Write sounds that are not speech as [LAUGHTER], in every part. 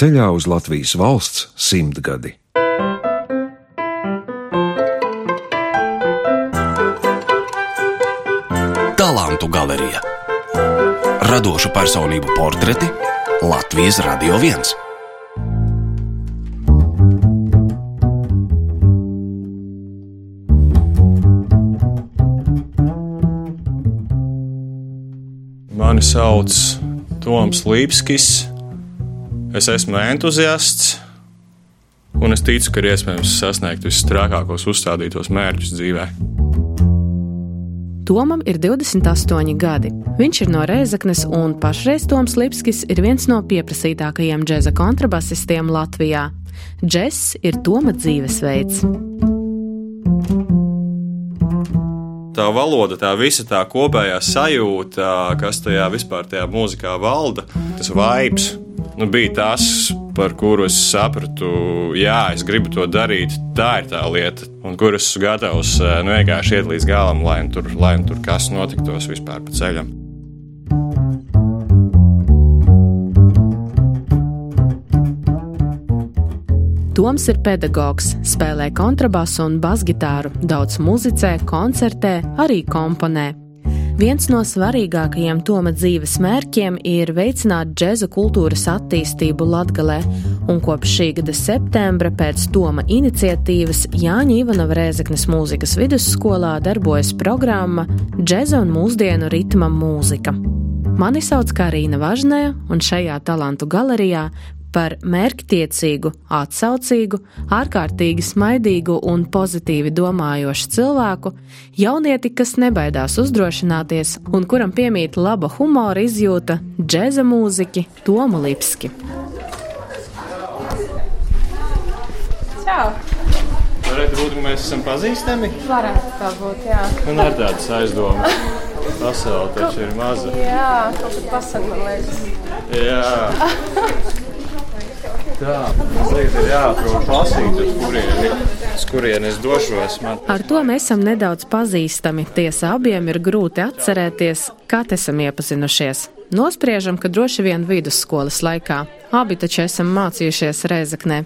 ceļā uz Latvijas valsts simtgadi. Talantu galerija Radošu personību portreti Latvijas Radio 1. Mani sauc Toms Līpskis. Es esmu entuziasts, un es ticu, ka ir iespējams sasniegt visus trakākos uzstādītos mērķus dzīvē. Tomam ir 28 gadi. Viņš ir no Reizeknes, un pašreiz Toms Lipskis ir viens no pieprasītākajiem džēza kontrabasistiem Latvijā. Džess ir Toma dzīvesveids. tā valoda, tā visa tā kopējā sajūta, kas tajā vispār tajā mūzikā valda, tas vibes. Nu, bija tas, par kuru es sapratu, jā, es gribu to darīt. Tā ir tā lieta, un kur es esmu gatavs nu, vienkārši iet līdz galam, lai nu tur, lai nu tur kas notiktos vispār pa ceļam. Toms ir pedagogs, spēlē kontrabasu un basgitāru, daudz muzicē, koncertē, arī komponē. Viens no svarīgākajiem Toma dzīves mērķiem ir veicināt džēza kultūras attīstību Latgalē, un kopš šī gada septembra pēc Toma iniciatīvas Jāņa Ivanova Rēzeknes mūzikas vidusskolā darbojas programma Džēza un mūsdienu ritma mūzika. Mani sauc Karina Važnē, un šajā talantu galerijā par mērķtiecīgu, atsaucīgu, ārkārtīgi smaidīgu un pozitīvi domājošu cilvēku, jaunieti, kas nebaidās uzdrošināties un kuram piemīt laba humora izjūta, džēza mūziķi Tomu Lipski. Čau! Varētu būt, ka mēs esam pazīstami. Varētu tā būt, jā. Man ir tādas aizdomas. Pasaule taču ir maza. Jā, kaut kas pasaka, man liekas. Jā. Tā, tagad ir jāatrod pasīt, uz kurieni, uz kurieni es došos. Man... Ar to mēs esam nedaudz pazīstami. Tiesa abiem ir grūti atcerēties, kad esam iepazinušies. Nospriežam, ka droši vien vidusskolas laikā. Abi taču esam mācījušies Reizeknē.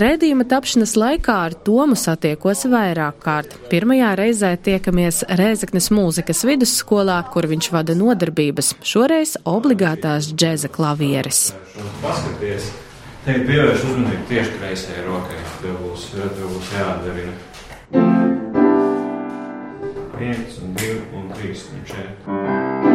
Rēdījuma tapšanas laikā ar Tomu satiekos vairāk kārt. Pirmajā reizē tiekamies Rēzeknes mūzikas vidusskolā, kur viņš vada nodarbības, šoreiz obligātās džēza klavieres. Paskaties! Tagad pievērš uzmanību tieši kreisajai rokai. Tev būs, tev būs. Viens, un divi, un trīs, un četri.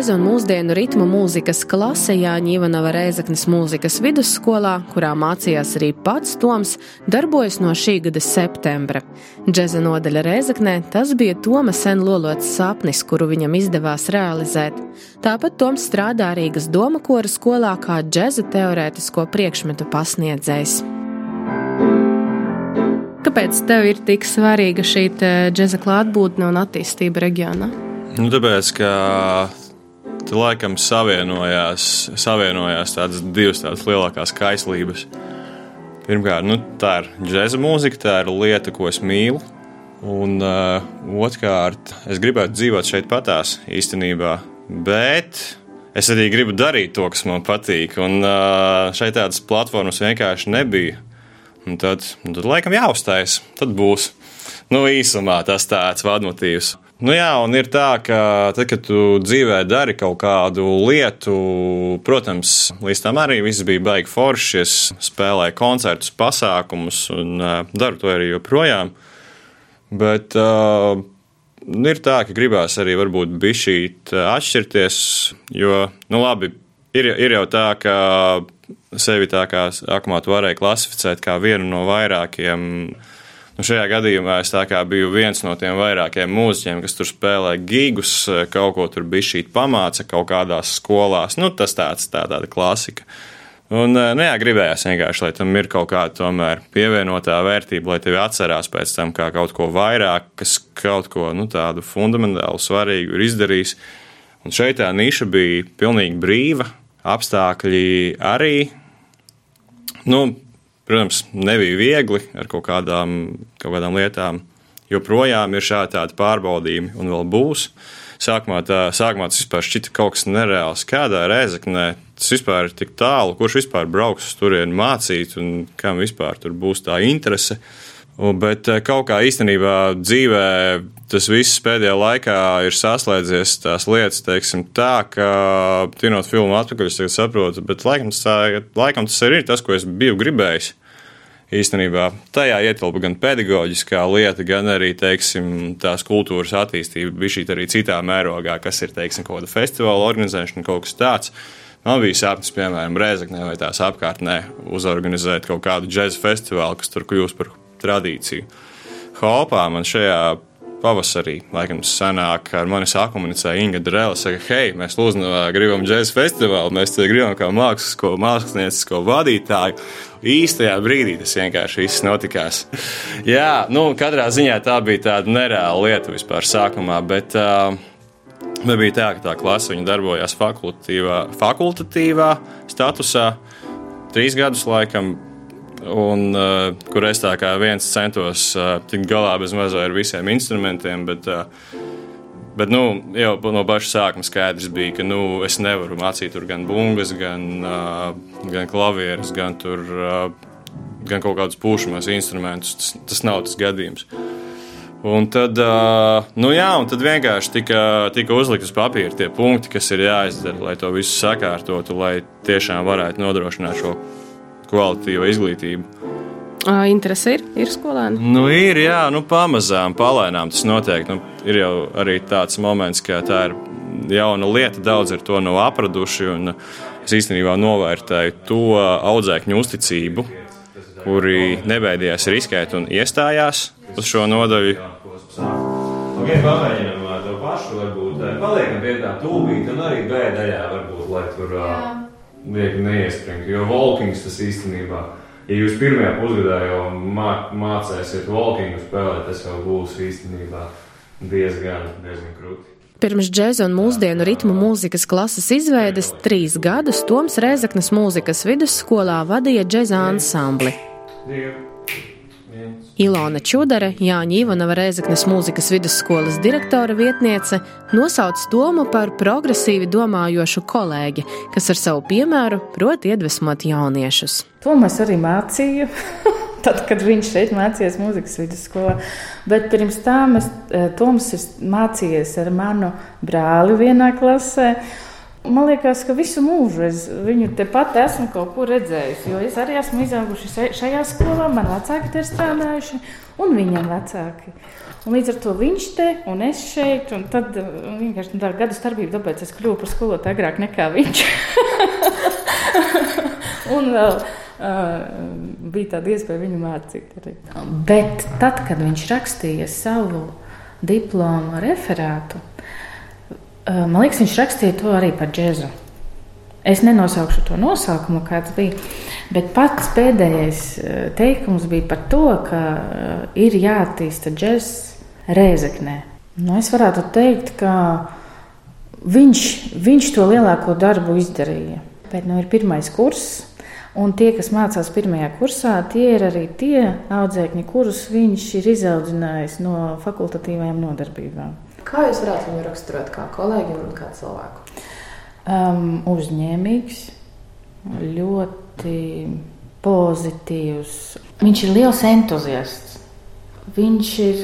Džēza un mūsdienu ritmu mūzikas klase Jāņa Ivanova Reizeknas mūzikas vidusskolā, kurā mācījās arī pats Toms, darbojas no šī gada septembra. Džēza nodaļa Reizeknē tas bija Toma sen lolots sapnis, kuru viņam izdevās realizēt. Tāpat Toms strādā Rīgas doma kora skolā kā džēza teorētisko priekšmetu pasniedzējs. Kāpēc tev ir tik svarīga šī džēza klātbūtne un attīstība reģionā? Nu, tāpēc, ka tur laikam savienojās, savienojās tādas divas tādas lielākās kaislības. Pirmkārt, nu, tā ir džēza mūzika, tā ir lieta, ko es mīlu. Un uh, otrkārt, es gribētu dzīvot šeit patās īstenībā, bet es arī gribu darīt to, kas man patīk. Un uh, šeit tādas platformas vienkārši nebija. Un tad, tad laikam jāuzstājas, tad būs. Nu, īsumā tas tāds vadmotīvs. Nu jā, un ir tā, ka tad, kad tu dzīvē dari kaut kādu lietu, protams, līdz tam arī viss bija baigi forši. Es spēlēju koncertus, pasākumus un uh, daru to arī joprojām. Bet uh, ir tā, ka gribās arī varbūt bišķīt atšķirties, jo, nu labi, ir, ir jau tā, ka sevi tā kā sākumā tu varēji klasificēt kā vienu no vairākiem Nu, šajā gadījumā es biju viens no tiem vairākiem mūziķiem, kas tur spēlē gigus, kaut ko tur bija šī pamāca kaut kādās skolās. Nu, tas tāds, tā tāda klasika. Un, nu, jā, gribējās vienkārši, lai tam ir kaut kāda tomēr pievienotā vērtība, lai tevi atcerās pēc tam kā kaut ko vairāk, kas kaut ko nu, tādu fundamentālu svarīgu ir izdarījis. Un šeit tā niša bija pilnīgi brīva, apstākļi arī. Nu, protams, nebija viegli ar kaut kādām, kaut kādām lietām. Joprojām ir šādi tādi pārbaudījumi, un vēl būs. Sākumā, tā, sākumā tas vispār šķita kaut kas nereāls. Kādā reizeknē tas vispār ir tik tālu, kurš vispār brauks uz turieni mācīt, un kam vispār tur būs tā interese. Un, bet eh, kaut kā īstenībā dzīvē tas viss pēdējā laikā ir saslēdzies tās lietas, teiksim, tā, ka tinot filmu atpakaļ, es saprotu, bet laikam tas, tā, laikam tas arī ir tas, ko es biju gribējis. Īstenībā tajā ietilpa gan pedagoģiskā lieta, gan arī teiksim, tās kultūras attīstība, bija šī arī citā mērogā, kas ir teiksim, kaut kāda festivāla organizēšana, kaut kas tāds. Man bija sapnis, piemēram, Rēzaknē vai tās apkārtnē uzorganizēt kaut kādu džēzu festivālu, kas tur kļūst par tradīciju. Hopā man šajā pavasarī, laikam, sanāk, ar mani sākuminicē Inga Drēla, saka, hei, mēs Lūznavā gribam džēzus festivālu, mēs te gribam kā mākslisko, māksliniecisko vadītāju. Īstajā brīdī tas vienkārši viss notikās. [LAUGHS] Jā, nu, katrā ziņā tā bija tāda nereāla lieta vispār sākumā, bet uh, nebija tā, ka tā klase darbojās fakultatīvā, fakultatīvā statusā trīs gadus laikam un uh, kur es tā kā viens centos uh, tikt galā bez mazā ar visiem instrumentiem. Bet, uh, bet nu, jau no paša sākuma skaidrs bija, ka nu, es nevaru mācīt gan bungas, gan, uh, gan klavierus, gan, tur, uh, gan kaut kādus pušamos instrumentus. Tas, tas nav tas gadījums. Un tad, uh, nu jā, un tad vienkārši tika, tika uzlikt uz papīra tie punkti, kas ir jāizdara, lai to visu sakārtotu, lai tiešām varētu nodrošināt šo kvalitīvu izglītību. Interese ir, ir skolēni? Nu, ir, jā, nu, pamazām, palēnām tas notiek. Nu, ir jau arī tāds moments, ka tā ir jauna lieta, daudz ir to nav apraduši. Es īstenībā novērtēju to audzēkņu uzticību, kuri nebaidījās riskēt un iestājās uz šo nodaļu. Okay, pamēģinām to pašu, varbūt paliekam pie tā tūbīt un arī bēdaļā varbūt, lai tur. Jā viegli neiespringt. Jo walkings tas īstenībā, ja jūs pirmajā pusgadā jau mā, mācēsiet walkingu spēlēt, tas jau būs īstenībā diezgan, diezgan krūti. Pirms džēza un mūsdienu ritmu mūzikas klases izveides trīs gadus Toms Rēzaknes mūzikas vidusskolā vadīja džēza ansambli. Dieva. Ilona Čudare, Jāņa Ivanova Rēzaknes mūzikas vidusskolas direktora vietniece, nosauc Tomu par progresīvi domājošu kolēģi, kas ar savu piemēru prot iedvesmot jauniešus. Tomas arī mācīja. [LAUGHS] Tad, kad viņš šeit mācījās mūzikas vidusskolā, bet pirms tam es, eh, Toms ir mācījies ar manu brāli vienā klasē. Man liekas, ka visu mūžu es viņu tepat esmu kaut kur redzējis. Jo es arī esmu izaugusi šajā skolā, man vecāki te ir strādājuši, un viņam vecāki. Un līdz ar to viņš te un es šeit, un tad uh, vienkārši tā gadu starpība, tāpēc es kļuvu par skolotāju agrāk nekā viņš. [LAUGHS] un vēl uh, bija tāda iespēja viņu mācīt. Arī. Bet tad, kad viņš rakstīja savu diplomu referātu, Man liekas, viņš rakstīja to arī par džēzu. Es nenosaukšu to nosaukumu, kāds bija, bet pats pēdējais teikums bija par to, ka ir jāattīsta džēzus rēzeknē. Nu, es varētu teikt, ka viņš, viņš to lielāko darbu izdarīja. Bet nu, ir pirmais kurs, un tie, kas mācās pirmajā kursā, tie ir arī tie audzēkņi, kurus viņš ir izaudzinājis no fakultatīvajām nodarbībām. Kā jūs varētu viņu raksturot kā kolēģi un kā cilvēku? Um, uzņēmīgs, ļoti pozitīvs. Viņš ir liels entuziasts. Viņš ir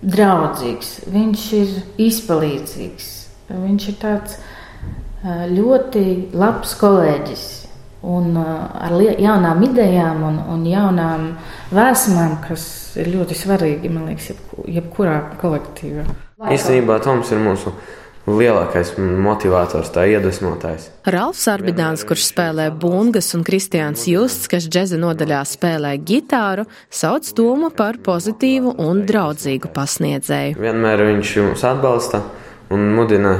draudzīgs, viņš ir izpalīdzīgs. Viņš ir tāds uh, ļoti labs kolēģis. Un uh, ar jaunām idejām un, un jaunām vēsmām, kas ir ļoti svarīgi, man liekas, jebkurā kolektīvā. Īstenībā Toms ir mūsu lielākais motivators, tā iedvesmotājs. Ralfs Arbidāns, kurš spēlē bungas, un Kristiāns Justs, kas džeza nodaļā spēlē gitāru, sauc Tomu par pozitīvu un draudzīgu pasniedzēju. Vienmēr viņš mūs atbalsta un mudina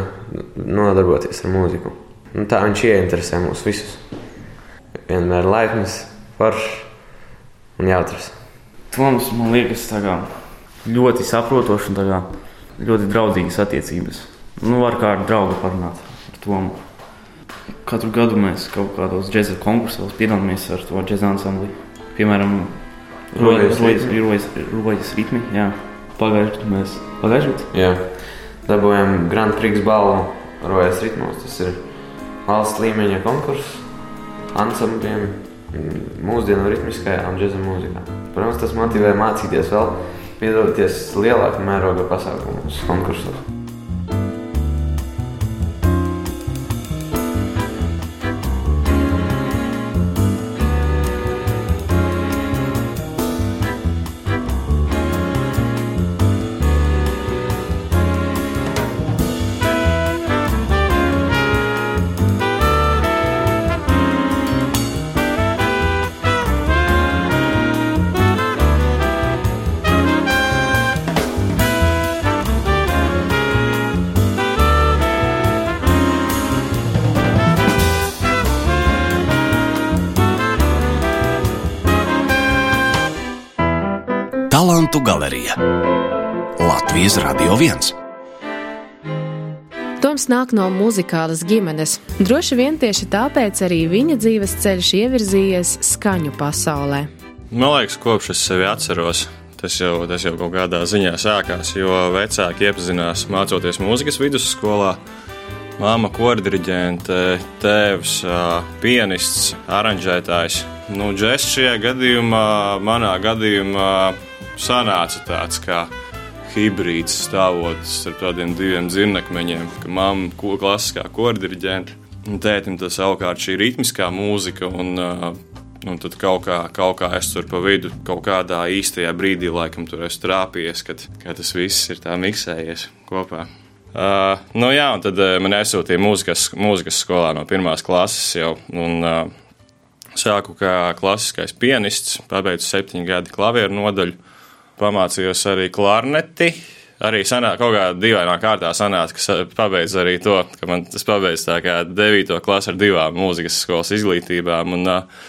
nodarboties ar mūziku. Un tā viņš ieinteresē mūs visus. Vienmēr laipns, foršs un jautrs. Toms man liekas ļoti saprotošs un ļoti draudzīgas attiecības. Nu, ar draugu parunāt ar to. Katru gadu mēs kaut kādos džēza konkursos piedalāmies ar to džēza ansambli. Piemēram, Rojas ritmi. pagājušajā gadā mēs pagājušajā dabūjām Grand Prix balvu Rojas ritmos. Tas ir valsts līmeņa konkurss ansambļiem, mūsdienu ritmiskajā un džēza mūzikā. Protams, tas motivē mācīties vēl, piedalīties lielākā mērogā pasākumos, konkursos. Latvijas Radio 1. Toms nāk no muzikālas ģimenes. Droši vien tieši tāpēc arī viņa dzīves ceļš ievirzījies skaņu pasaulē. Man liekas, kopš es sevi atceros, tas jau, tas jau kaut kādā ziņā sākās, jo vecāki iepazinās mācoties mūzikas vidusskolā. Māma, korģente, tēvs, pianists, aranžētājs. Nu, džeks šajā gadījumā, manā gadījumā, sanāca tāds kā hibrīds stāvot ar tādiem diviem dzirnakmeņiem, ka mamma ir klasiskā korģente, un tētim tas savukārt šī ritmiskā mūzika. Un, ā, Un tad kaut kā, kaut kā es tur pa vidu, kaut kādā īstajā brīdī, laikam, tur esmu trāpījies, kad, kad tas viss ir tā miksējies kopā. Uh, nu jā, un tad uh, man aizsūtīja mūzikas, mūzikas skolā no pirmās klases jau. Un, uh, sāku kā klasiskais pianists, pabeidzu septiņu gadu klavieru nodaļu, pamācījos arī klarneti. Arī sanāk, kaut kādā dīvainā kārtā sanāca, ka pabeidzu arī to, ka man tas pabeidz tā kā 9. klasi ar divām mūzikas skolas izglītībām. Un, uh,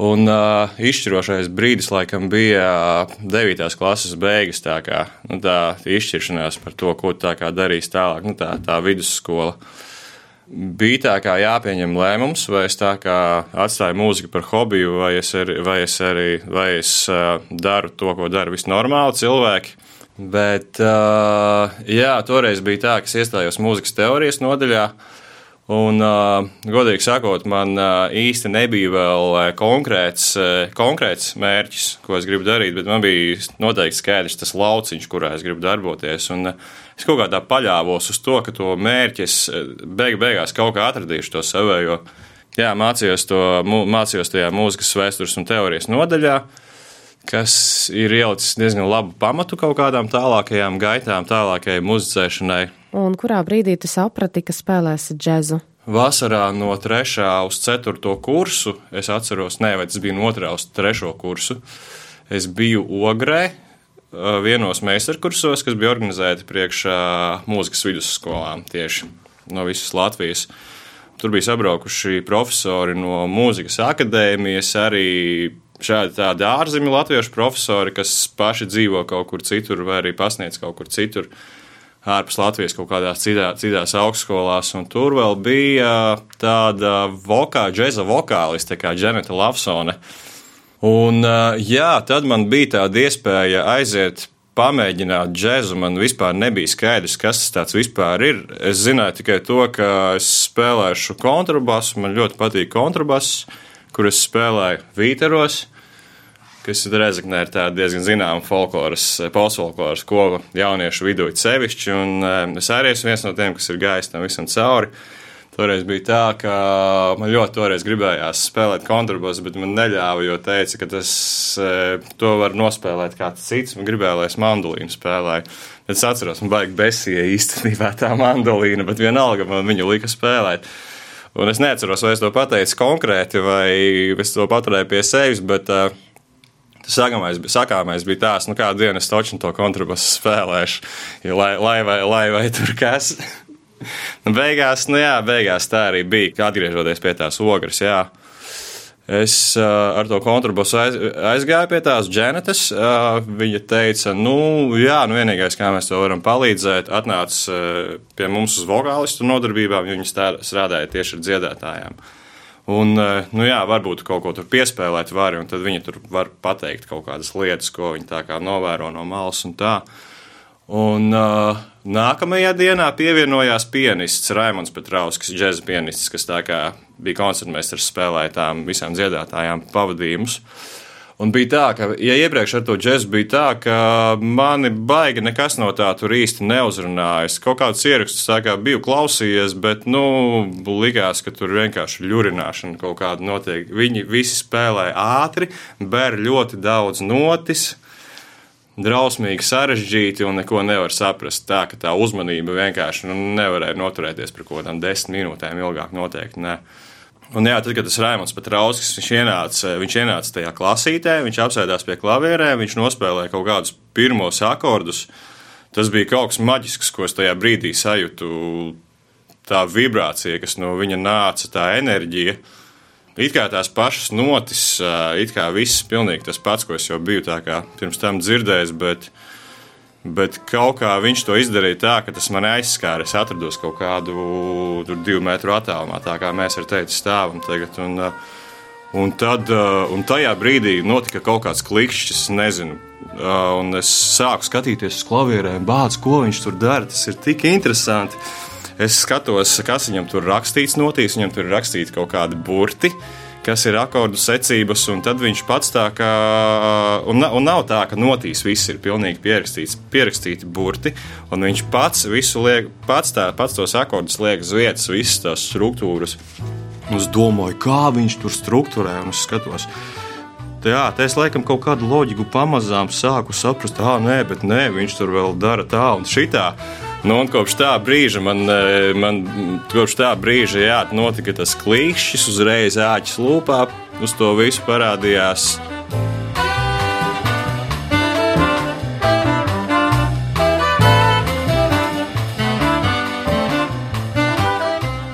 Un uh, izšķirošais brīdis, laikam, bija uh, 9. klases beigas. Tā, kā, nu, tā izšķiršanās par to, ko tā kā darīs tālāk, nu, tā, tā vidusskola. Bija tā kā jāpieņem lēmums, vai es tā kā atstāju mūziku par hobiju, vai es arī, vai es arī vai es, uh, daru to, ko dara visi normāli cilvēki. Bet, uh, jā, toreiz bija tā, ka es iestājos mūzikas teorijas nodaļā. Un, uh, godīgi sakot, man uh, īsti nebija vēl uh, konkrēts, uh, konkrēts mērķis, ko es gribu darīt, bet man bija noteikti skaidrs tas lauciņš, kurā es gribu darboties. Un, uh, es kaut kādā paļāvos uz to, ka to mērķi es uh, beig beigās kaut kā atradīšu to savējo. Jā, mācījos, to, mācījos tajā mūzikas vēstures un teorijas nodaļā, kas ir ielicis diezgan labu pamatu kaut kādām tālākajām gaitām, tālākajai muzicēšanai. Un kurā brīdī tu saprati, ka spēlēsi džēzu? Vasarā no 3. uz 4. kursu, es atceros, ne, vai tas bija no 2. uz 3. kursu, es biju Ogrē, ā, vienos meistarkursos, kas bija organizēti priekšā mūzikas vidusskolām tieši no visas Latvijas. Tur bija sabraukuši profesori no mūzikas akadēmijas, arī šādi tādi ārzemju latviešu profesori, kas paši dzīvo kaut kur citur vai arī pasniedz kaut kur citur ārpus Latvijas kaut kādās citā, citās augstskolās. Un tur vēl bija tāda vokā, džēza vokāliste kā Dženeta Lavsone. Un, jā, tad man bija tāda iespēja aiziet. Pamēģināt džēzu, man vispār nebija skaidrs, kas tas vispār ir. Es zināju tikai to, ka es spēlēšu kontrabasu. Man ļoti patīk kontrabass, kur es spēlēju vīteros kas ir Rezeknē, ir tāda diezgan zināma folkloras, postfolkloras koka jauniešu vidū sevišķi, un eh, es arī esmu viens no tiem, kas ir gājis tam visam cauri. Toreiz bija tā, ka man ļoti gribējās spēlēt kontrabasu, bet man neļāva, jo teica, ka tas, eh, to var nospēlēt kāds cits. Man gribēja, lai es mandolīnu spēlēju. Es atceros, man baigi besija īstenībā tā mandolīna, bet vienalga man viņu lika spēlēt. Un es neatceros, vai es to pateicu konkrēti, vai es to paturēju pie sevis, bet uh, sakāmais, bija- sakāmais bija tāds, nu, kādu dienu es toču to kontrabasu spēlēšu, jo lai, lai, vai, lai vai tur kas. [LAUGHS] nu, beigās, nu jā, beigās tā arī bija, atgriežoties pie tās ogres, jā. Es uh, ar to kontrabasu aiz, aizgāju pie tās dženetes. Uh, viņa teica, nu, jā, nu, vienīgais, kā mēs to varam palīdzēt, atnāc uh, pie mums uz vokālistu nodarbībām, jo viņi strādāja tieši ar dziedātājiem. Un, eh, nu jā, varbūt kaut ko tur piespēlēt var, un tad viņi tur var pateikt kaut kādas lietas, ko viņi tā kā novēro no malas un tā. Un uh, nākamajā dienā pievienojās pianists Raimons Petrauskis, džēza pianists, kas tā kā bija koncertmeistars, spēlēja tām visām dziedātājām pavadījumus. Un bija tā, ka, ja iepriekš ar to džēzu bija tā, ka mani baigi nekas no tā tur īsti neuzrunāja. Es kaut kādus ierakstus tā kā biju klausījies, bet, nu, likās, ka tur vienkārši ļurināšana kaut kāda notiek. Viņi visi spēlē ātri, ber ļoti daudz notis drausmīgi sarežģīti un neko nevar saprast. Tā ka tā uzmanība vienkārši nu, nevarēja noturēties par kaut kādām desmit minūtēm ilgāk. Noteikti ne. Un jā, tad, kad tas Raimons Petrauskis viņš ienāca, viņš ienāca tajā klasītē, viņš apsēdās pie klavierēm, viņš nospēlēja kaut kādus pirmos akordus. Tas bija kaut kas maģisks, ko es tajā brīdī sajūtu. Tā vibrācija, kas no viņa nāca, tā enerģija. It kā tās pašas notis, it kā viss pilnīgi tas pats, ko es jau biju pirms tam dzirdējis, bet Bet kaut kā viņš to izdarīja tā, ka tas man aizskāra. Es atrados kaut kādu divu metru attālumā, tā kā mēs ar teicu stāvam tagad. Un, un, tad, un tajā brīdī notika kaut kāds klikšķis, nezinu. Un es sāku skatīties uz klavierēm, bācis, ko viņš tur dara. Tas ir tik interesanti. Es skatos, kas viņam tur rakstīts, notīs, viņam tur ir rakstīti kaut kādi burti. Kas ir akordu secības, un tad viņš pats tā kā, un, un nav tā, ka notīs viss ir pilnīgi pierakstīts, pierakstīti burti, un viņš pats visu liek, pats, tā, pats tos akordus liek uz vietas, visas tās struktūras. Un es domāju, kā viņš tur struktūrē, un es skatos. Jā, tā es laikam kaut kādu loģiku pamazām sāku saprast, ah, nē, bet nē, viņš tur vēl dara tā un šitā. Nu, un kopš tā brīža man, e, man kopš tā brīža, jā, notika tas klīšķis, uzreiz āķis lūpā, uz to visu parādījās.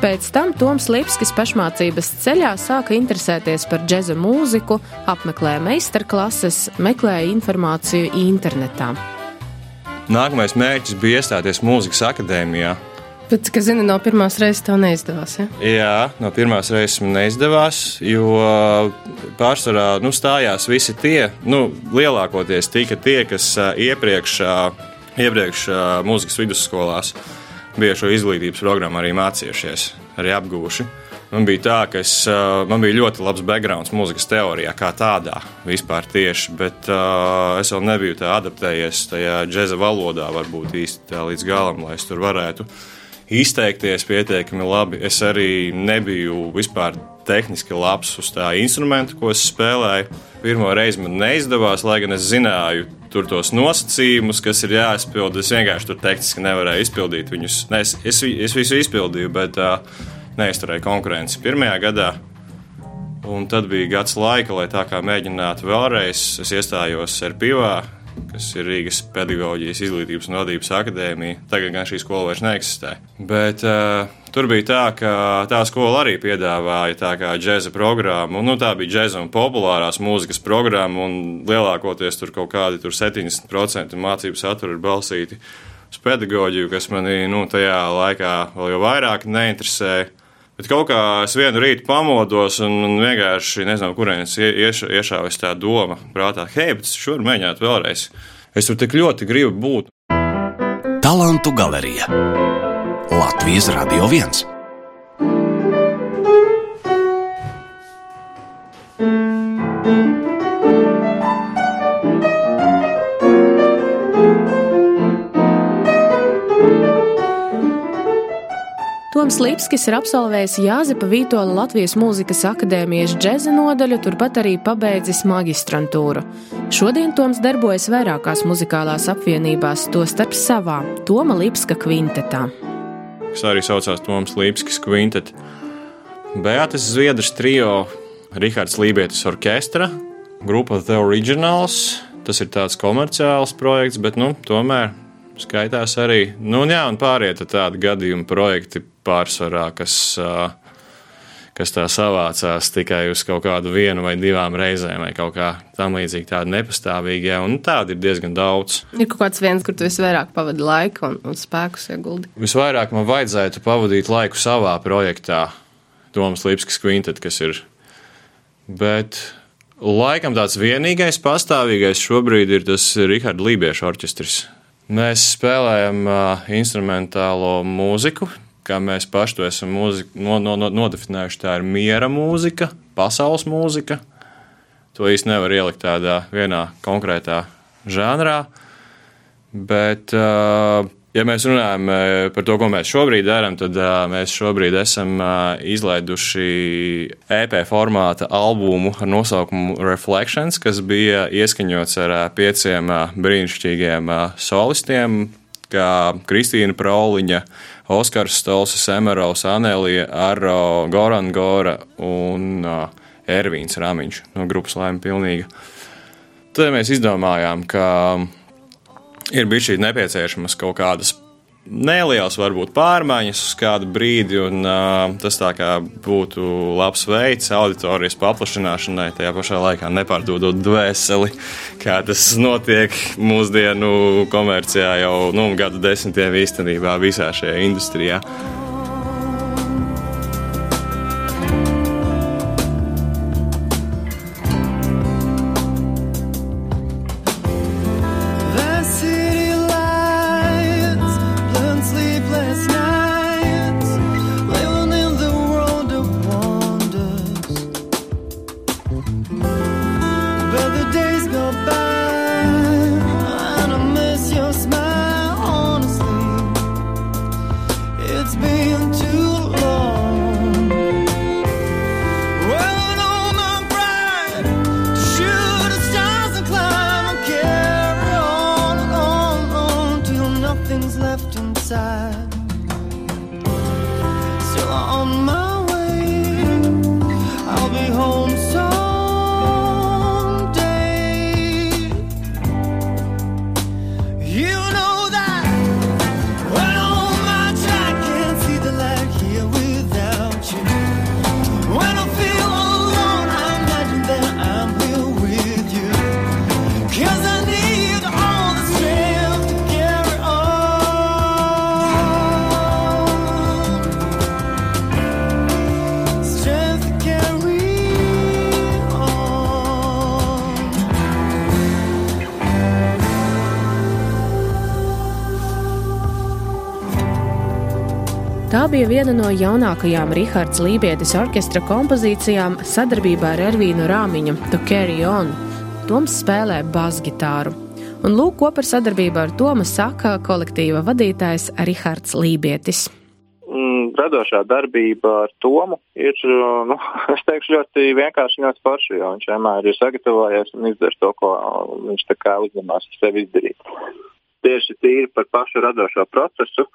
Pēc tam Toms Lipskis pašmācības ceļā sāka interesēties par džēza mūziku, apmeklēja meistarklases, meklēja informāciju internetā. Nākamais mērķis bija iestāties mūzikas akadēmijā. Bet, kā zini, no pirmās reizes tev neizdevās. Ja? Jā, no pirmās reizes man neizdevās, jo pārsvarā nu, stājās visi tie, nu, lielākoties tika tie, kas iepriekš, iepriekš mūzikas vidusskolās bija šo izglītības programmu arī mācījušies, arī apgūši. Man bija tā, ka es, man bija ļoti labs backgrounds mūzikas teorijā, kā tādā vispār tieši, bet uh, es vēl nebiju tā adaptējies tajā džēza valodā, varbūt īsti līdz galam, lai es tur varētu izteikties pietiekami labi. Es arī nebiju vispār tehniski labs uz tā instrumenta, ko es spēlēju. Pirmo reizi man neizdevās, lai gan es zināju tur tos nosacījumus, kas ir jāizpild. Es vienkārši tur tehniski nevarēju izpildīt viņus. Ne, es, es, es visu izpildīju, bet uh, neizturēja konkurenci pirmajā gadā. Un tad bija gads laika, lai tā kā mēģinātu vēlreiz. Es iestājos Serpīvā, kas ir Rīgas pedagoģijas izglītības un vadības akadēmija. Tagad gan šī skola vairs neeksistē. Bet uh, tur bija tā, ka tā skola arī piedāvāja tā kā džēza programmu. Nu, tā bija džēza un populārās mūzikas programma, un lielākoties tur kaut kādi tur 70% mācību satura ir balstīti uz pedagoģiju, kas manī nu, tajā laikā vēl vairāk neinteresēja. Bet kaut kā es vienu rītu pamodos un, un vienkārši nezinu, kurienes ieš, iešāvis tā doma prātā, hei, bet es šur mēģinātu vēlreiz. Es tur tik ļoti gribu būt. Talantu galerija Latvijas Radio 1. Toms Lipskis ir absolvējis Jāzepa Vītola Latvijas Mūzikas akadēmijas džeza nodaļu, turpat arī pabeidzis magistrantūru. Šodien Toms darbojas vairākās muzikālās apvienībās, tostarp savā Toma Lipska kvintetā. Kas arī saucās Toms Lipskis kvintet. Beatas Zviedras trio, Rihards Lībietis orķestra, grupa The Originals. Tas ir tāds komerciāls projekts, bet nu, tomēr skaitās arī. Nu, jā, un pārējie tādi gadījumi projekti pārsvarā, kas, kas tā savācās tikai uz kaut kādu vienu vai divām reizēm, vai kaut kā tam līdzīga, tāda nepastāvīga. Un tāda ir diezgan daudz. Ir kaut kāds viens, kur tu visvairāk pavadi laiku un, un spēkus ieguldi. Visvairāk man vajadzētu pavadīt laiku savā projektā. Toms Lipskis kvintet, kas ir. Bet laikam tāds vienīgais pastāvīgais šobrīd ir tas Rihards Lībiešu orķestris. Mēs spēlējam uh, instrumentālo mūziku, kā mēs paši to esam mūzika, no, no, no, nodefinējuši. Tā ir miera mūzika, pasaules mūzika. To īsti nevar ielikt tādā vienā konkrētā žanrā. Bet, ja mēs runājam par to, ko mēs šobrīd darām, tad mēs šobrīd esam izlaiduši EP formāta albumu ar nosaukumu Reflections, kas bija ieskaņots ar pieciem brīnišķīgiem solistiem, kā Kristīna Prauliņa, Oskars Stolsa, Semerovs, Anelija, Arro, Goran Gora un Ervīns Ramiņš no grupas Laima Pilnīga. Tad mēs izdomājām, ka ir bijis šī nepieciešamas kaut kādas nelielas, varbūt pārmaiņas uz kādu brīdi, un uh, tas tā kā būtu labs veids auditorijas paplašināšanai, tajā pašā laikā nepārdodot dvēseli, kā tas notiek mūsdienu komercijā jau nu, gadu desmitiem īstenībā visā šajā industrijā. on my Tā bija viena no jaunākajām Rahards Lībietis orķestra kompozīcijām sadarbībā ar Ervīnu Rāmiņu, To Carry On. Toms spēlē basgitāru. Un lūk, ko par sadarbību ar Tomu saka kolektīva vadītājs Rahards Lībietis. Mm, radošā darbība ar Tomu ir, nu, [LAUGHS] es teikšu, ļoti vienkārši ļoti forši, jo viņš vienmēr ir sagatavojies un izdarījis to, ko viņš tā kā uzņemās sev izdarīt tieši tīri par pašu radošo procesu.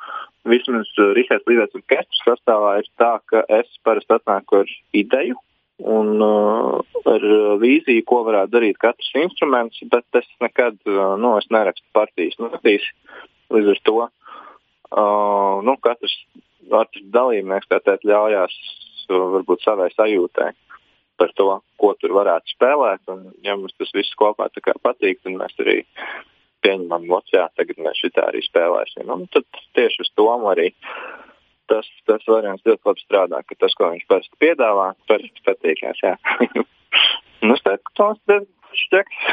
Vismaz Rihards Līvets orķestra sastāvā ir tā, ka es parasti atnāku ar ideju un uh, ar vīziju, ko varētu darīt katrs instruments, bet es nekad uh, nu, es nerakstu partijas notīs. Līdz ar to uh, nu, katrs artists dalībnieks teikt, ļaujās uh, varbūt savai sajūtai par to, ko tur varētu spēlēt. Un, ja mums tas viss kopā patīk, tad mēs arī pieņemam, ka jā, tagad mēs šitā arī spēlēsim. Un tad tieši uz to arī tas, tas variants ļoti labi strādā, ka tas, ko viņš parasti piedāvā, parasti patīkās. [LAUGHS] nu, tas ir šķeks.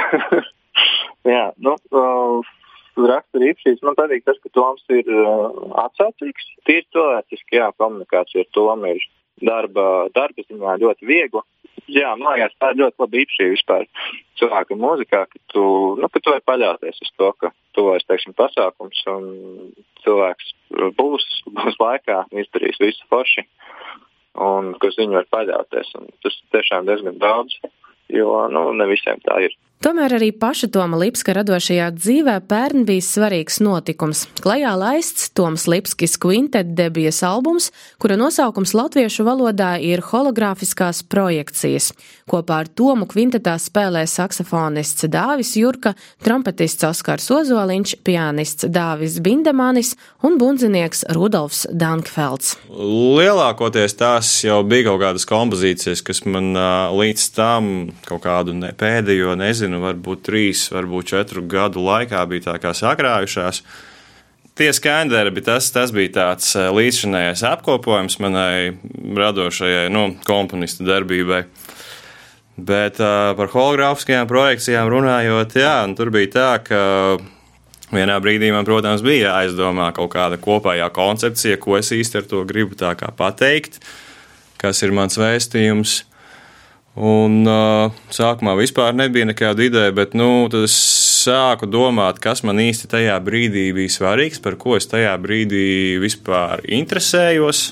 [LAUGHS] jā, nu, uh, rakstura īpašības man patīk tas, ka Toms ir uh, atsaucīgs. Tīri cilvēciski, jā, komunikācija ar Tomu ir darba, darba ziņā ļoti viegla jā, man liekas, tā ir ļoti laba īpašība vispār cilvēka mūzikā, ka tu, nu, ka tu vari paļauties uz to, ka tuvojas, teiksim, pasākums un cilvēks būs, būs laikā, izdarīs visu forši un ka uz viņu var paļauties. Un tas tiešām diezgan daudz, jo, nu, ne visiem tā ir. Tomēr arī paša Toma Lipska radošajā dzīvē pērn bija svarīgs notikums. Klajā laists Toms Lipskis Quintet debijas albums, kura nosaukums latviešu valodā ir hologrāfiskās projekcijas. Kopā ar Tomu kvintetā spēlē saksofonists Dāvis Jurka, trompetists Oskars Ozoliņš, pianists Dāvis Bindemanis un bundzinieks Rudolfs Dankfelds. Lielākoties tās jau bija kaut kādas kompozīcijas, kas man līdz tam kaut kādu ne, pēdējo nezinu nezinu, varbūt trīs, varbūt četru gadu laikā bija tā kā sakrājušās. tie skaņdarbi, tas, tas bija tāds eh, līdzšinējais apkopojums manai radošajai nu, komponistu darbībai. Bet uh, par hologrāfiskajām projekcijām runājot, jā, tur bija tā, ka vienā brīdī man, protams, bija jāizdomā kaut kāda kopējā koncepcija, ko es īsti ar to gribu pateikt, kas ir mans vēstījums. Un uh, sākumā vispār nebija nekāda ideja, bet nu, tad es sāku domāt, kas man īsti tajā brīdī bija svarīgs, par ko es tajā brīdī vispār interesējos.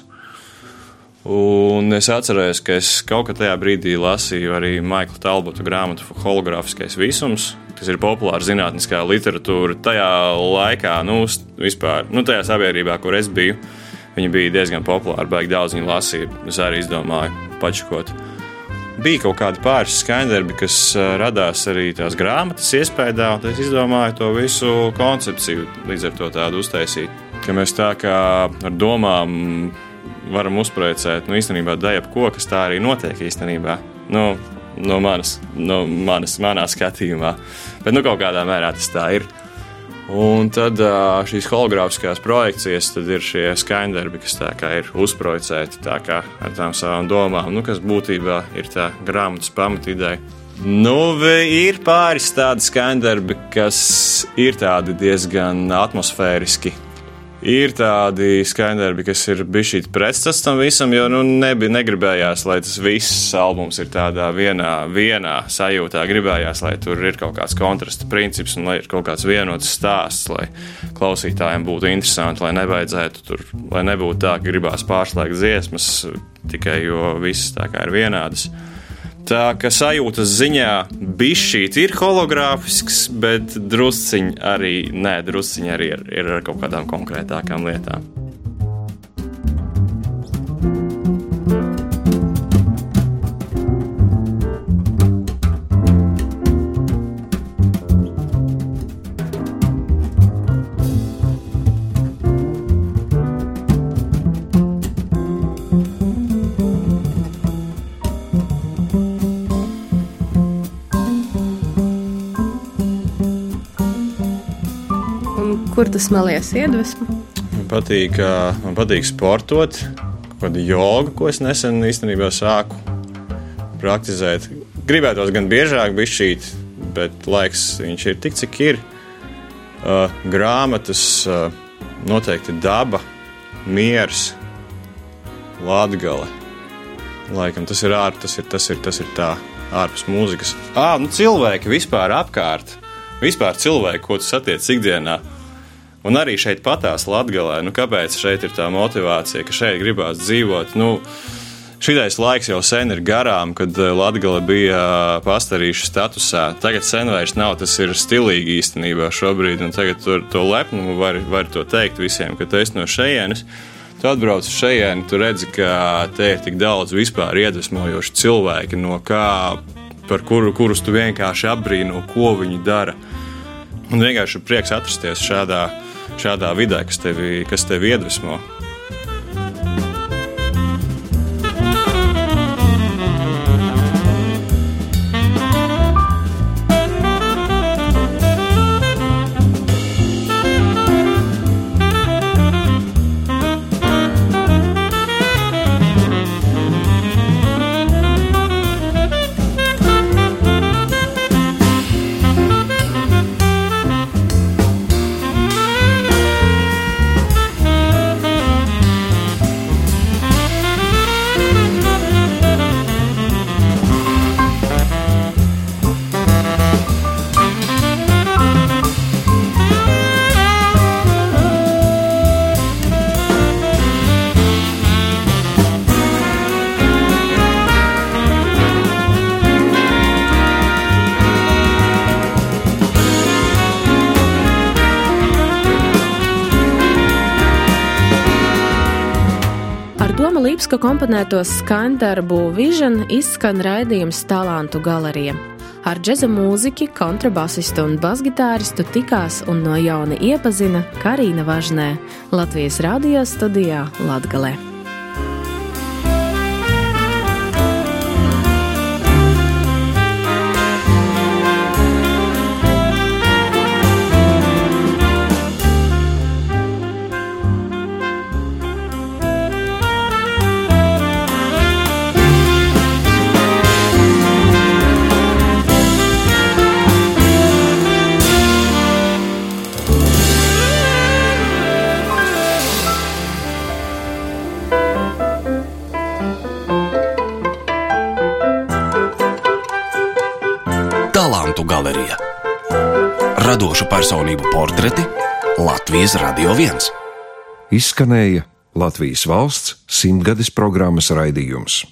Un es atceros, ka es kaut tajā brīdī lasīju arī Maikla Talbota grāmatu Hologrāfiskais visums, kas ir populāra zinātniskā literatūra. Tajā laikā, nu, vispār, nu, tajā sabiedrībā, kur es biju, viņi bija diezgan populāri, baigi daudz viņu lasīja. Es arī izdomāju pačukot bija kaut kādi pāris skaņdarbi, kas radās arī tās grāmatas iespējā, un es izdomāju to visu koncepciju līdz ar to tādu uztaisīt. Ka mēs tā kā ar domām varam uzprecēt, nu īstenībā daļa ko, kas tā arī notiek īstenībā. Nu, no manas, no manas, manā skatījumā. Bet nu, kaut kādā mērā tas tā ir. Un tad šīs hologrāfiskās projekcijas, ir šie skaņdarbi, kas ir uzprojicēti ar tām savām domām, nu, kas būtībā ir tā grāmatas pamatīdēja. Nu, ir pāris tādi skaņdarbi, kas ir diezgan atmosfēriski Ir tādi skaņdarbi, kas ir bijuši pretstats tam visam, jo nu, nebija, negribējās, lai tas viss albums ir tādā vienā, vienā sajūtā. Gribējās, lai tur ir kaut kāds kontrasta princips un lai ir kaut kāds vienots stāsts, lai klausītājiem būtu interesanti, lai nevajadzētu tur, lai nebūtu tā, ka gribās pārslēgt dziesmas tikai jo visas tā kā ir vienādas. Tā kā sajūtas ziņā bišķīt ir hologrāfisks, bet drusciņi arī, nē, drusciņi arī ir, ir ar kaut kādām konkrētākām lietām. Tu smalies iedvesmu? Man patīk, man patīk sportot, kāda joga, ko es nesen īstenībā sāku praktizēt. Gribētos gan biežāk, bišķīt, bet laiks viņš ir tik, cik ir. Uh, grāmatas, uh, noteikti daba, miers, latgale. Laikam tas ir ārpus, tas ir, tas ir, tas ir tā, ārpus mūzikas. Ā, nu cilvēki vispār apkārt. Vispār cilvēki, ko tu satiec ikdienā, Un arī šeit patās Latvijā, nu, kāpēc šeit ir tā motivācija, ka šeit gribās dzīvot. Nu, Šitais laiks jau sen ir garām, kad eh, Latvija bija eh, pastarīša statusā. Tagad sen vairs nav, tas ir stilīgi īstenībā šobrīd, tagad tur, to lepnumu var, var to teikt visiem, ka tu esi no šejienes. Tu atbrauc šejieni, tu redzi, ka te ir tik daudz vispār iedvesmojoši cilvēki, no kā, par kuru, kurus tu vienkārši apbrīno, ko viņi dara. Un vienkārši ir prieks atrasties šādā veidā šādā vidē, kas tevi, kas tevi iedvesmo. Lipska komponētos skaņdarbu Vision izskan raidījums Talantu galerija. Ar džeza mūziķi, kontrabasistu un basgitāristu tikās un no jauna iepazina Karina Važnē, Latvijas radio studijā Latgalē. Galerija. Radošu personību portreti Latvijas Radio 1. Izskanēja Latvijas valsts simtgades programmas raidījums.